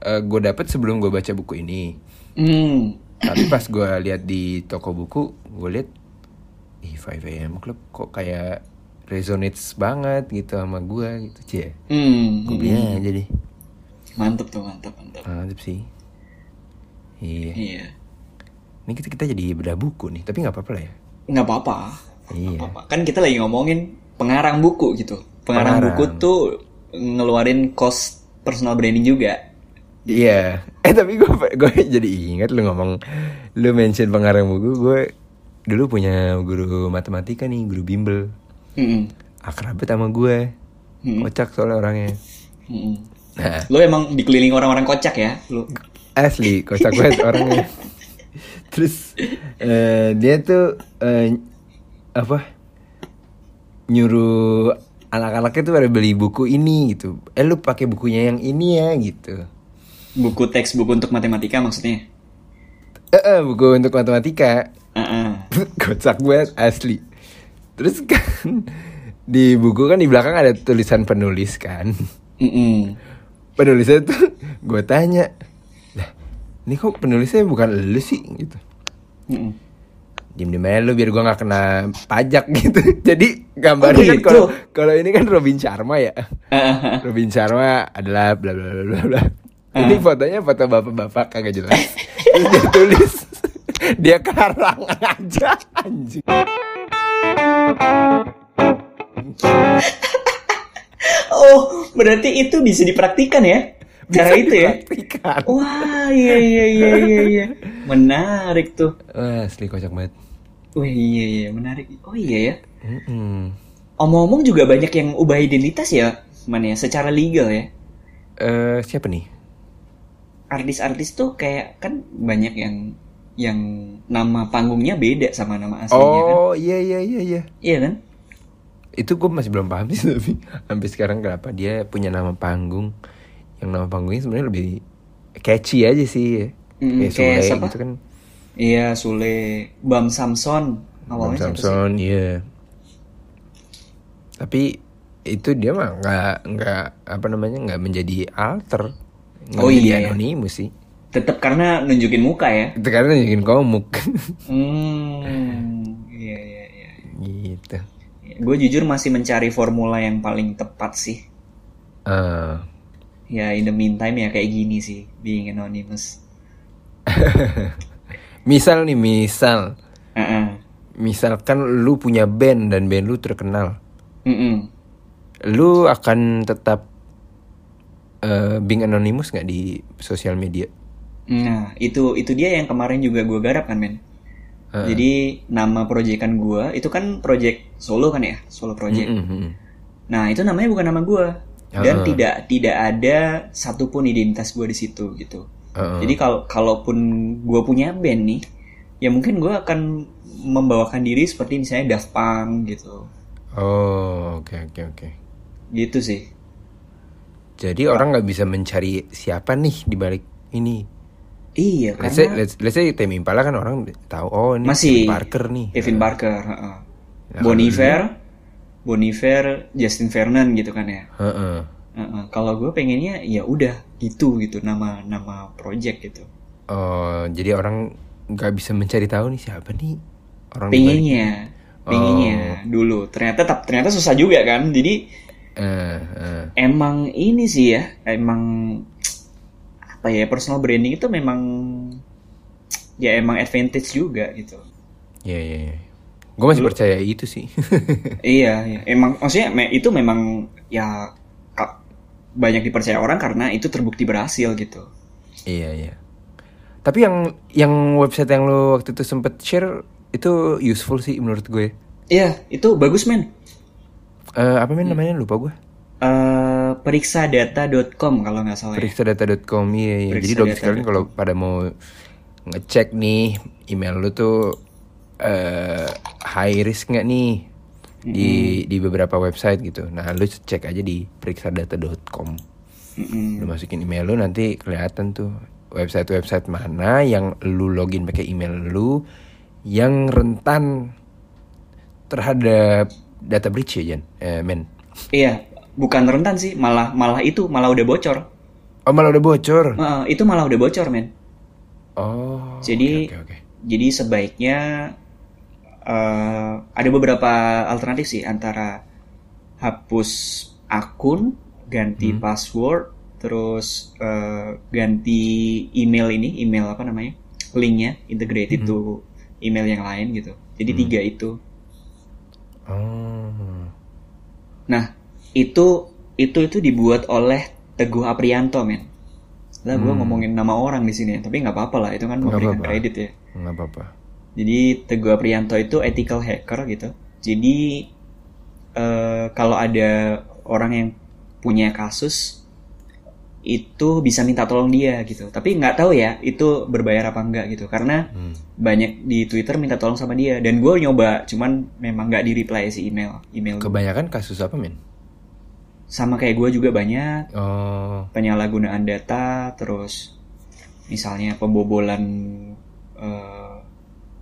gue dapet sebelum gue baca buku ini. Hmm. Tapi pas gue lihat di toko buku, gue lihat ih 5 AM Club kok kayak resonates banget gitu sama gue gitu cie. Hmm. Gue beli aja deh. Mantep tuh, mantep, mantep. Mantep sih. Iya. Iya. Ini kita, kita jadi bedah buku nih, tapi nggak apa-apa lah ya. Nggak apa-apa. Iya. apa-apa. Kan kita lagi ngomongin pengarang buku gitu. Pengarang, Pengarang. buku tuh ngeluarin cost personal branding juga. Iya. Eh tapi gue gue jadi ingat lu ngomong lu mention pengarang buku gue dulu punya guru matematika nih guru bimbel Mm-mm. akrab banget sama gue Mm-mm. kocak soalnya orangnya Mm-mm. nah Lo emang dikelilingi orang-orang kocak ya? Lo. asli kocak banget orangnya terus eh, dia tuh eh, apa nyuruh anak-anaknya tuh pada beli buku ini gitu eh lu pakai bukunya yang ini ya gitu Buku teks buku untuk matematika maksudnya. eh eh, buku untuk matematika Heeh. kocak banget asli terus kan di buku kan di belakang ada tulisan penulis kan Mm-mm. penulisnya tuh gue tanya lah ini kok penulisnya bukan lu sih gitu Mm-mm. diem diem aja lu biar gue nggak kena pajak gitu jadi gambarnya Oh, kan gitu? kalau kalau ini kan Robin Sharma ya Robin Sharma adalah bla bla bla bla bla ini fotonya foto bapak-bapak kagak jelas terus dia tulis dia karang aja anjing Oh, berarti itu bisa dipraktikan ya? Cara Bisa itu ya? Wah, iya iya iya iya iya. Menarik tuh. Wah, asli kocak banget Wah, iya iya, menarik. Oh iya ya. Mm-mm. Omong-omong juga banyak yang ubah identitas ya, mana ya, secara legal ya. Eh, siapa nih Artis-artis tuh kayak kan banyak yang yang nama panggungnya beda sama nama aslinya kan. oh iya iya iya iya Iya kan? itu gue masih belum paham sih tapi sampai sekarang kenapa dia punya nama panggung yang nama panggungnya sebenarnya lebih catchy aja sih Mm, kayak kayak Sule siapa? gitu kan Iya, Sule, Bam Samson. Awalnya sih? Samson iya tapi itu dia mah nggak nggak apa namanya nggak menjadi alter nggak Oh menjadi iya, iya. anonimus sih Tetap karena nunjukin muka ya. itu karena nunjukin komuk Hmm, iya iya iya. gitu Gue jujur masih mencari formula yang paling tepat sih. Ah. Ya in the meantime ya kayak gini sih, being anonymous. misal nih misal Heeh. misalkan lu punya band dan band lu terkenal Mm-mm. lu akan tetap eh, being anonymous nggak di sosial media Nah, itu itu dia yang kemarin juga gue garap kan, men. Heeh. Jadi nama proyekan gue itu kan project solo kan ya, solo project. Mm, mm, mm. Nah, itu namanya bukan nama gue. Dan Heeh. tidak tidak ada satupun identitas gue di situ gitu. Heeh. Jadi kalau kalaupun gue punya band nih, ya mungkin gue akan membawakan diri seperti misalnya Daft Punk gitu. Oh oke oke oke Gitu sih. jadi orang nggak bisa mencari siapa nih di balik ini Iya, let's say karena let's, let's say Tame Impala kan orang tahu oh ini masih Kevin Parker nih Kevin Parker, heeh. Nah, Bon kalau Iver, Bon Iver, Justin Vernon gitu kan ya. Heeh. Heeh, Kalau gue pengennya ya udah gitu gitu nama nama project gitu. oh jadi orang nggak bisa mencari tahu nih siapa nih orang di balik Pengennya, pengennya dulu. Ternyata ternyata susah juga kan. Jadi Eh, eh. emang ini sih ya, emang apa ya personal branding itu memang ya emang advantage juga gitu. ya ya ya gue masih percaya itu sih iya, iya. Emang maksudnya me- itu memang ya banyak dipercaya orang karena itu terbukti berhasil gitu. Iya iya. Tapi yang yang website yang lo waktu itu sempet share itu useful sih menurut gue. Iya, itu bagus men. Eh apa men namanya lupa gue. Eh periksadata.com kalau nggak salah. ya. Periksadata.com iya iya. Jadi Periksadata.com. dok sekalian kalau pada mau ngecek nih email lu tuh eh high risk nggak nih di di beberapa website gitu. Nah lu cek aja di periksadata.com. Mm-mm. Lu masukin email lu nanti kelihatan tuh website-website mana yang lu login pakai email lu yang rentan terhadap data breach ya, Jan? Eh, men. Iya, bukan rentan sih, malah malah itu malah udah bocor. Oh, malah udah bocor. Heeh, itu malah udah bocor, men. Oh. Jadi oke, oke, oke. jadi sebaiknya eh, ada beberapa alternatif sih antara hapus akun, ganti password, terus eh, ganti email ini, email apa namanya, linknya integrated to email yang lain gitu. Jadi tiga itu. Oh. Nah itu itu itu dibuat oleh Teguh Aprianto, men. Lah gue ngomongin nama orang di sini, tapi nggak apa-apa lah, itu kan memberikan apa-apa. kredit ya. Nggak apa-apa. Jadi Teguh Aprianto itu ethical hacker gitu. Jadi eh, kalau ada orang yang punya kasus itu bisa minta tolong dia gitu. Tapi nggak tahu ya itu berbayar apa enggak gitu. Karena Hmm. banyak di Twitter minta tolong sama dia dan gue nyoba, cuman memang nggak di reply si email email. Kebanyakan kasus apa, men? Sama kayak gue juga banyak Oh. penyalahgunaan data, terus misalnya pembobolan eh,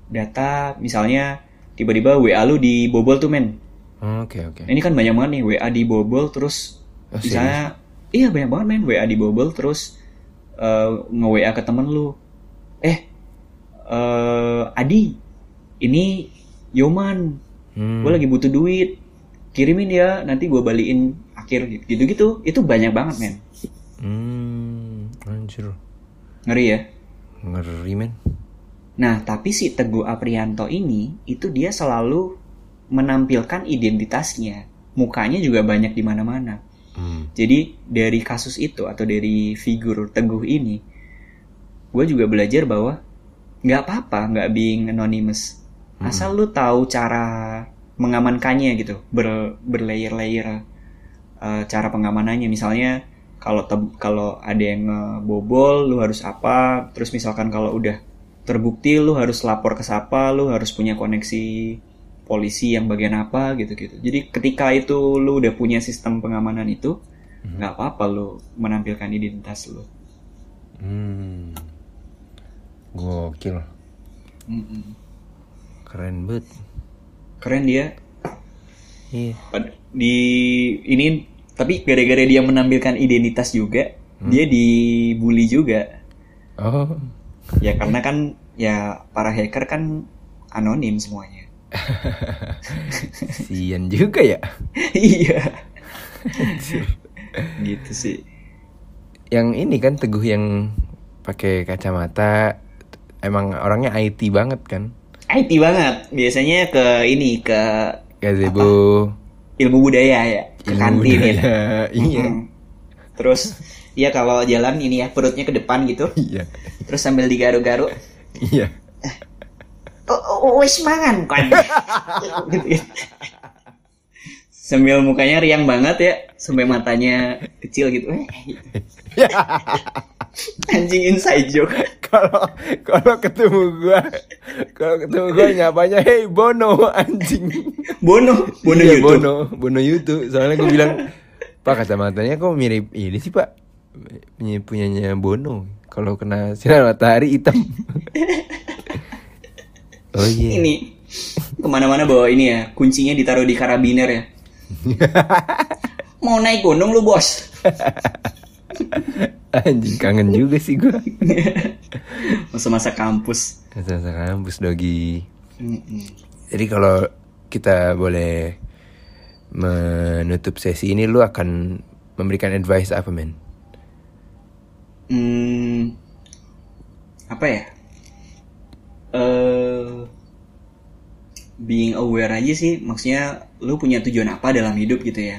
data, misalnya tiba-tiba WA lu dibobol tuh men. Oke, oke. Ini kan banyak banget nih WA dibobol terus Oh, misalnya iya banyak banget men WA dibobol terus eh, nge-WA ke temen lu. Eh eh Adi, ini Yoman, Hmm. gue lagi butuh duit, kirimin ya, nanti gue balikin akhir gitu-gitu. Itu banyak banget men. Hmm, anjir. Ngeri ya. Ngeri, men. Nah, tapi si Teguh Aprianto ini itu dia selalu menampilkan identitasnya. Mukanya juga banyak di mana-mana. Hmm. Jadi dari kasus itu atau dari figur Teguh ini, gue juga belajar bahwa nggak apa-apa nggak being anonymous. Asal lu tahu cara mengamankannya gitu, ber berlayer-layer eh, cara pengamanannya. Misalnya kalau kalau ada yang ngebobol, lu harus apa? Terus misalkan kalau udah terbukti, lu harus lapor ke siapa? Lu harus punya koneksi polisi yang bagian apa gitu-gitu. Jadi ketika itu lu udah punya sistem pengamanan itu, nggak apa-apa lu menampilkan identitas lu. Hmm. Gokil. Mm-mm. Keren banget. Keren dia. Iya. Di ini tapi gara-gara dia menampilkan identitas juga, dia dibully juga. Oh. Ya karena kan ya para hacker kan anonim semuanya. Sian juga ya. iya. gitu sih. Yang ini kan Teguh yang pakai kacamata emang orangnya IT banget kan. IT banget. Biasanya ke ini ke Gazebo. ilmu budaya ya, ke ilmu kantin ya. budaya. Iya. Mm. Terus ya kalau jalan ini ya perutnya ke depan gitu, Iya. terus sambil digaru-garu, Iya. Oh, oh, wis mangan gitu ya. Sambil mukanya riang banget ya, sampai matanya kecil gitu. Eh, gitu. Anjing inside joke. Kalau kalau ketemu gua, kalau ketemu gua nyapanya hey Bono anjing. Bono, Bono Iya, YouTube. Bono, Bono YouTube. Soalnya gue bilang, Pak kacamatanya kok mirip ini sih Pak, punya punyanya Bono. Kalau kena sinar matahari hitam. oh iya. Ini ke mana-mana bawa ini ya, kuncinya ditaruh di karabiner ya. Mau naik gunung lu bos? Anjing kangen juga sih gua. Masa-masa kampus. Masa kampus dogi. Jadi kalau kita boleh menutup sesi ini, lu akan memberikan advice apa men? Hmm, apa ya? Eh, being aware aja sih, maksudnya lu punya tujuan apa dalam hidup gitu ya?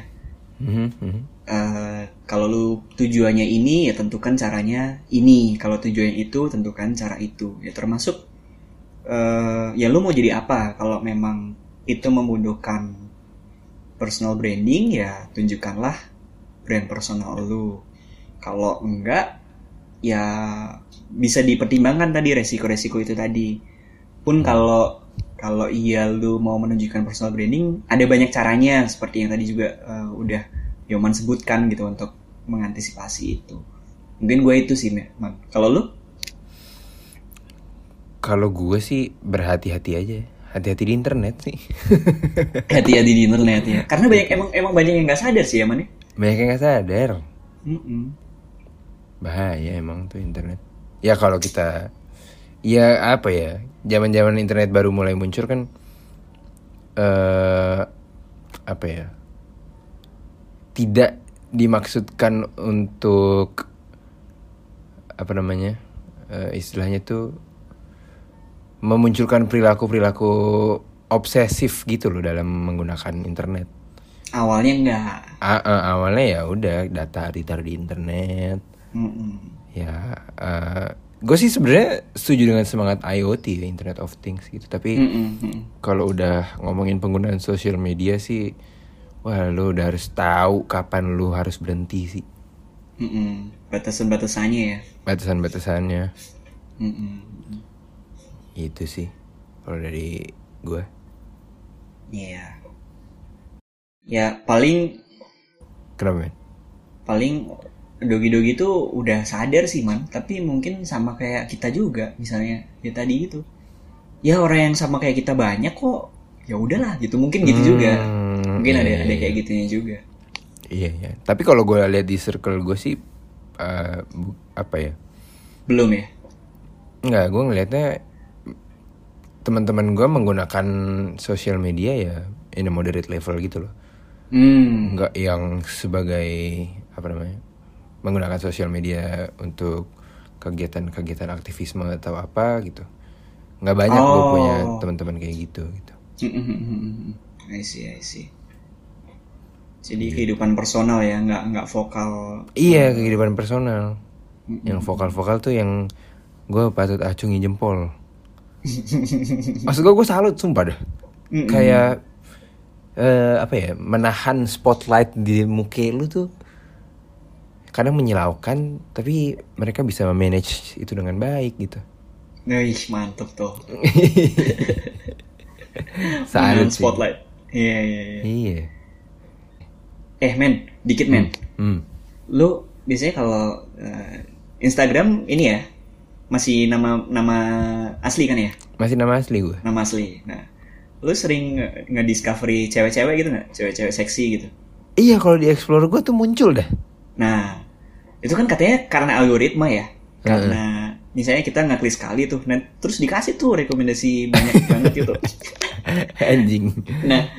Mhm, mhm. Eh, kalau lu tujuannya ini ya tentukan caranya ini. Kalau tujuannya itu tentukan cara itu. Ya termasuk eh, ya lu mau jadi apa? Kalau memang itu membutuhkan personal branding ya tunjukkanlah brand personal lu. Kalau enggak ya bisa dipertimbangkan tadi resiko-resiko itu tadi. Pun kalau kalau iya lu mau menunjukkan personal branding ada banyak caranya seperti yang tadi juga eh, udah Yoman sebutkan gitu untuk mengantisipasi itu. Mungkin gue itu sih, Man. Kalau lu? Kalau gue sih berhati-hati aja. Hati-hati di internet sih. Hati-hati di internet ya. Karena banyak emang emang banyak yang nggak sadar sih ya, Man. ya? Banyak yang gak sadar. Mm-mm. Bahaya emang tuh internet. Ya kalau kita ya apa ya? Zaman-zaman internet baru mulai muncul kan eh apa ya? Tidak dimaksudkan untuk apa namanya? eh, istilahnya tuh memunculkan perilaku-perilaku obsesif gitu loh dalam menggunakan internet. Awalnya enggak. A- a- awalnya ya udah data ditaruh di internet. Mm-mm. Ya, gue sih sebenarnya setuju dengan semangat IoT ya, Internet of Things gitu. Tapi Mm-mm, mm-mm. kalau udah ngomongin penggunaan sosial media sih, wah lu udah harus tahu kapan lu harus berhenti sih. Mm-mm. Batasan-batasannya ya. Batasan-batasannya Mm-mm. itu sih. Kalau dari gue. Iya. Ya paling Kenapa men? paling dogi-dogi tuh udah sadar sih man tapi mungkin sama kayak kita juga misalnya ya tadi gitu ya orang yang sama kayak kita banyak kok ya udahlah gitu mungkin gitu juga Hmm, mungkin ada iya, ada iya. kayak gitunya juga Iya iya. Tapi kalau gue lihat di circle gue sih eh, bu- apa ya? belum ya Enggak, gue ngelihatnya teman-teman gue menggunakan sosial media ya in a moderate level gitu loh. hmm Enggak yang sebagai apa namanya? Menggunakan sosial media untuk kegiatan-kegiatan aktivisme atau apa gitu. Nggak banyak gue Oh. punya teman-teman kayak gitu gitu. I see I see jadi kehidupan personal ya nggak nggak vokal Iya, kehidupan personal. Yang vokal-vokal tuh yang gue patut acungi jempol. Maksud gue gue salut sumpah dah. Mm-mm. Kayak eh, apa ya menahan spotlight di muka lu tuh kadang menyilaukan tapi mereka bisa manage itu dengan baik gitu. Wih, mantep tuh sih. spotlight iya iya iya Iya. eh men dikit men Hmm. lu biasanya kalau eh, Instagram ini ya masih nama nama asli kan ya Masih nama asli gue. nama asli nah lu sering nge- nge-discovery cewek-cewek gitu nggak cewek-cewek seksi gitu Iya kalau di explore gue tuh muncul dah. Nah itu kan katanya karena algoritma ya. Karena misalnya kita ngeklik sekali tuh nah, terus dikasih tuh rekomendasi banyak banget gitu. Anjing. nah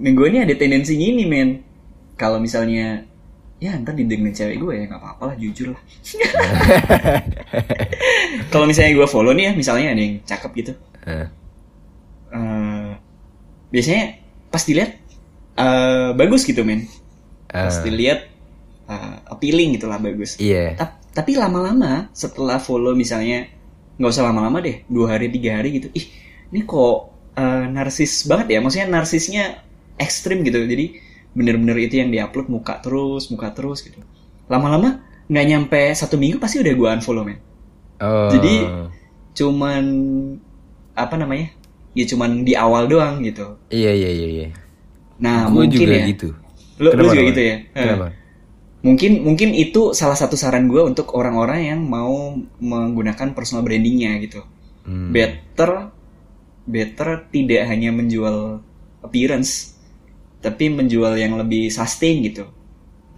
gue ini ada tendensi gini men. Kalau misalnya ya ntar didengerin cewek gue ya nggak apa-apa lah jujur lah. Kalau misalnya gue follow nih ya misalnya ada yang cakep gitu. Nah, eh, biasanya pas dilihat eh, bagus gitu men. Pas Ah. dilihat eh, appealing gitu lah bagus Iya. Ta- tapi lama-lama setelah follow misalnya nggak usah lama-lama deh dua hari tiga hari gitu ih ini kok eh, narsis banget ya maksudnya narsisnya ekstrim gitu jadi bener-bener itu yang diupload muka terus muka terus gitu lama-lama nggak nyampe satu minggu pasti udah gue unfollow men Oh. Jadi- cuman apa namanya ya cuman di awal doang gitu Iya iya iya iya. nah gue mungkin juga ya gitu. lu, lu juga gitu ya Eh. Kenapa? Mungkin mungkin itu salah satu saran gue untuk orang-orang yang mau menggunakan personal brandingnya gitu. Hmm. Better better tidak hanya menjual appearance, tapi menjual yang lebih sustain gitu.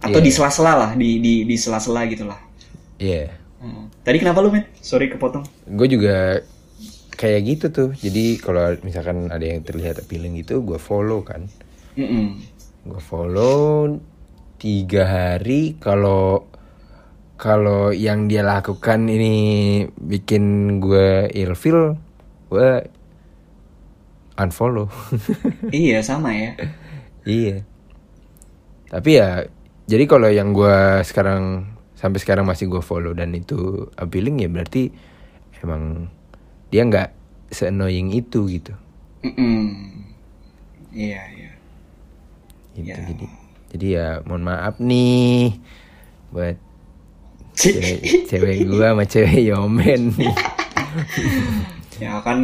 Atau Iya. di sela-sela lah, di di di sela-sela gitu lah. Iya. Hmm. Tadi kenapa lu men? Sorry kepotong. Gue juga kayak gitu tuh. Jadi kalau misalkan ada yang terlihat appealing gitu, gue follow kan. Mm-mm. Gue follow tiga hari. Kalau kalau yang dia lakukan ini bikin gue ilfeel, gue unfollow. iya sama ya. iya. Tapi ya, jadi kalau yang gue sekarang sampai sekarang masih gue follow dan itu appealing ya berarti emang dia nggak se annoying itu gitu. Mm-mm. Iya iya. gitu. Ya. Jadi jadi ya mohon maaf nih buat cewek, cewek gua sama cewek Yomen. ya kan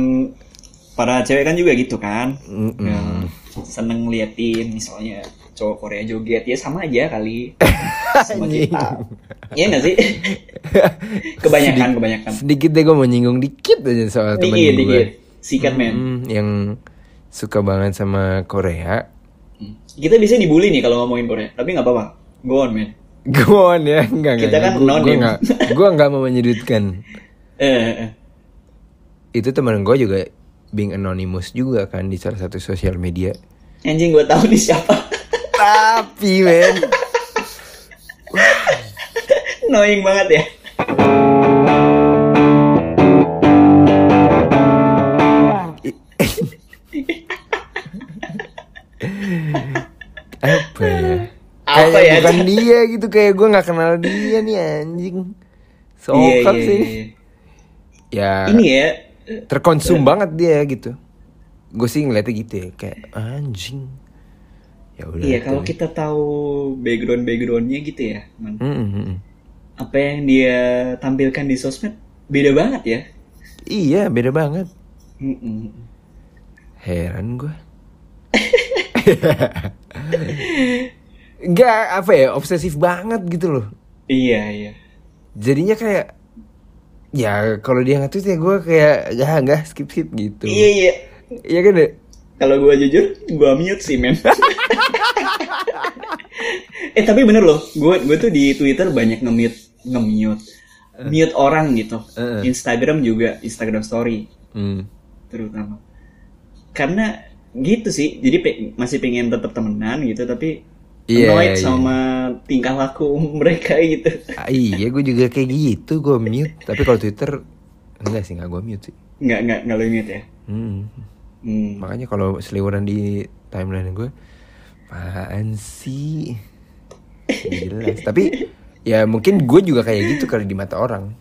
para cewek kan juga gitu kan. Mm-mm. Ya, seneng ngeliatin misalnya cowok Korea joget ya sama aja kali Anjing. kita. Iya nggak sih? kebanyakan, kebanyakan. Sedikit deh gue mau nyinggung dikit aja soal temen Dikit, gue. dikit. Sikat men. Yang suka banget sama Korea. Kita bisa dibully nih kalau ngomongin Korea, tapi nggak apa-apa. Go on men. Go on ya, enggak Kita kan gue anonim. enggak, gue enggak mau menyudutkan. Eh, eh, eh. Itu temen gue juga being anonymous juga kan di salah satu sosial media. Anjing gue tahu nih siapa. Tapi men, Annoying banget ya. Apa ya? Apa kayak ya? bukan dia gitu kayak gue nggak kenal dia nih anjing. Sokap Iya, iya, sih. iya. Ya Ini ya. terkonsum banget dia gitu. Gue sih ngeliatnya gitu ya kayak anjing. Ya udah. Iya kalau tuh. kita tahu background backgroundnya gitu ya, man. Mm, mm, mm. apa yang dia tampilkan di sosmed beda banget ya. Iya beda banget. Mm-mm. Heran gue. Enggak apa ya obsesif banget gitu loh. Iya iya. Jadinya kayak ya kalau dia nge-tweet ya gue kayak ya enggak skip skip gitu. Iya iya. Iya kan deh. Kalau gua jujur, gua mute sih men. eh tapi bener loh, gua gua tuh di Twitter banyak nge-mute nge-mute mute orang gitu. Eh. Instagram juga, Instagram Story Hmm. terutama. Karena gitu sih, jadi pe- masih pengen tetap temenan gitu, tapi Iya, annoyed iya. sama tingkah laku mereka gitu. Ah, iya gue juga kayak gitu gue mute. Tapi kalau Twitter enggak sih enggak gue mute sih. Nggak nggak nggak lo mute ya. Hmm. Hmm. Makanya kalau seliweran di timeline gue, apaan sih? Jelas. Tapi ya mungkin gue juga kayak gitu kali di mata orang.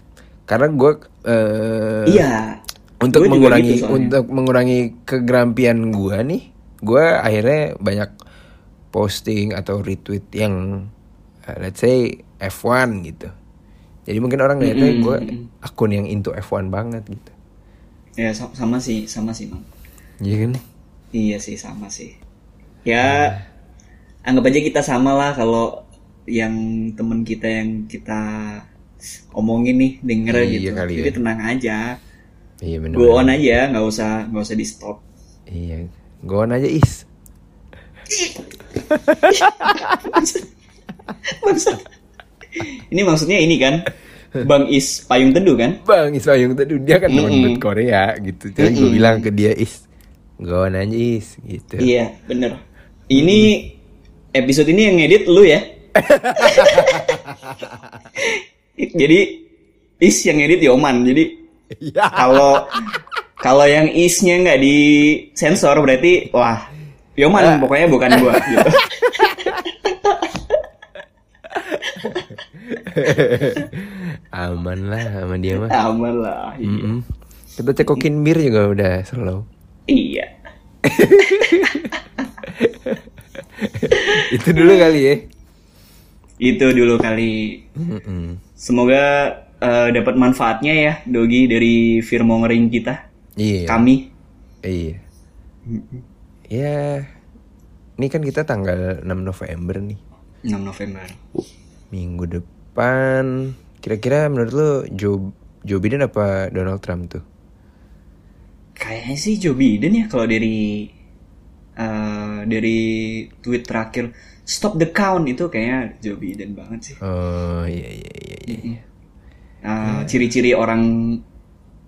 Karena gue eh, Iya. Untuk Gua mengurangi gitu soalnya. untuk mengurangi kegerampian gue nih, gue akhirnya banyak posting atau retweet yang eh, let's say F1 gitu. Jadi mungkin orang lihatnya Mm-mm, gue mm-mm. akun yang into F1 banget gitu. Ya sa- sama sih, sama sih, Mang. Iya kan? Iya sih sama sih. Ya anggap aja kita sama lah kalau yang temen kita yang kita omongin nih denger Iya gitu. kali ya. Jadi tenang aja. Iya benar. Go on aja, nggak usah nggak usah di stop. Iya, go on aja is. Ini maksudnya ini kan Bang Is payung teduh kan? Bang Iswayung tadi dia kan teman Mm-mm. buat Korea gitu. Jadi gue bilang ke dia is, go on aja is gitu. Iya bener. Ini episode ini yang ngedit lu ya? Jadi Is yang ngedit Yoman. Jadi. Kalau kalau yang isnya nggak di sensor berarti wah Yoman pokoknya bukan gua gitu. Aman lah sama dia mah. Aman lah. iya. Mm-mm. Kita cekokin bir juga udah slow. Iya. Itu dulu kali ya. Itu dulu kali. Mm-mm. Semoga eh, dapat manfaatnya ya Dogi dari firmongering kita. Iya. Kami. Iya. Ya. Ini kan kita tanggal 6 November nih. 6 November. Minggu depan kira-kira menurut lo Joe Joe Biden apa Donald Trump tuh? Kayaknya sih Joe Biden ya kalau dari eh, dari tweet terakhir stop the count itu kayaknya Joe Biden banget sih. Oh iya iya iya iya. Eh, Ciri-ciri orang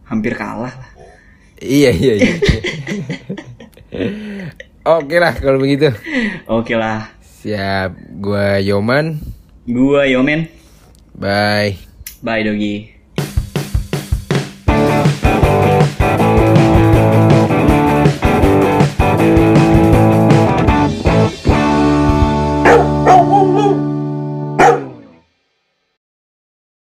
hampir kalah lah. Iya iya iya. Oke lah kalau begitu. Oke lah, Siap, gua Yoman. gua Yomen. Bye. Bye Dogi.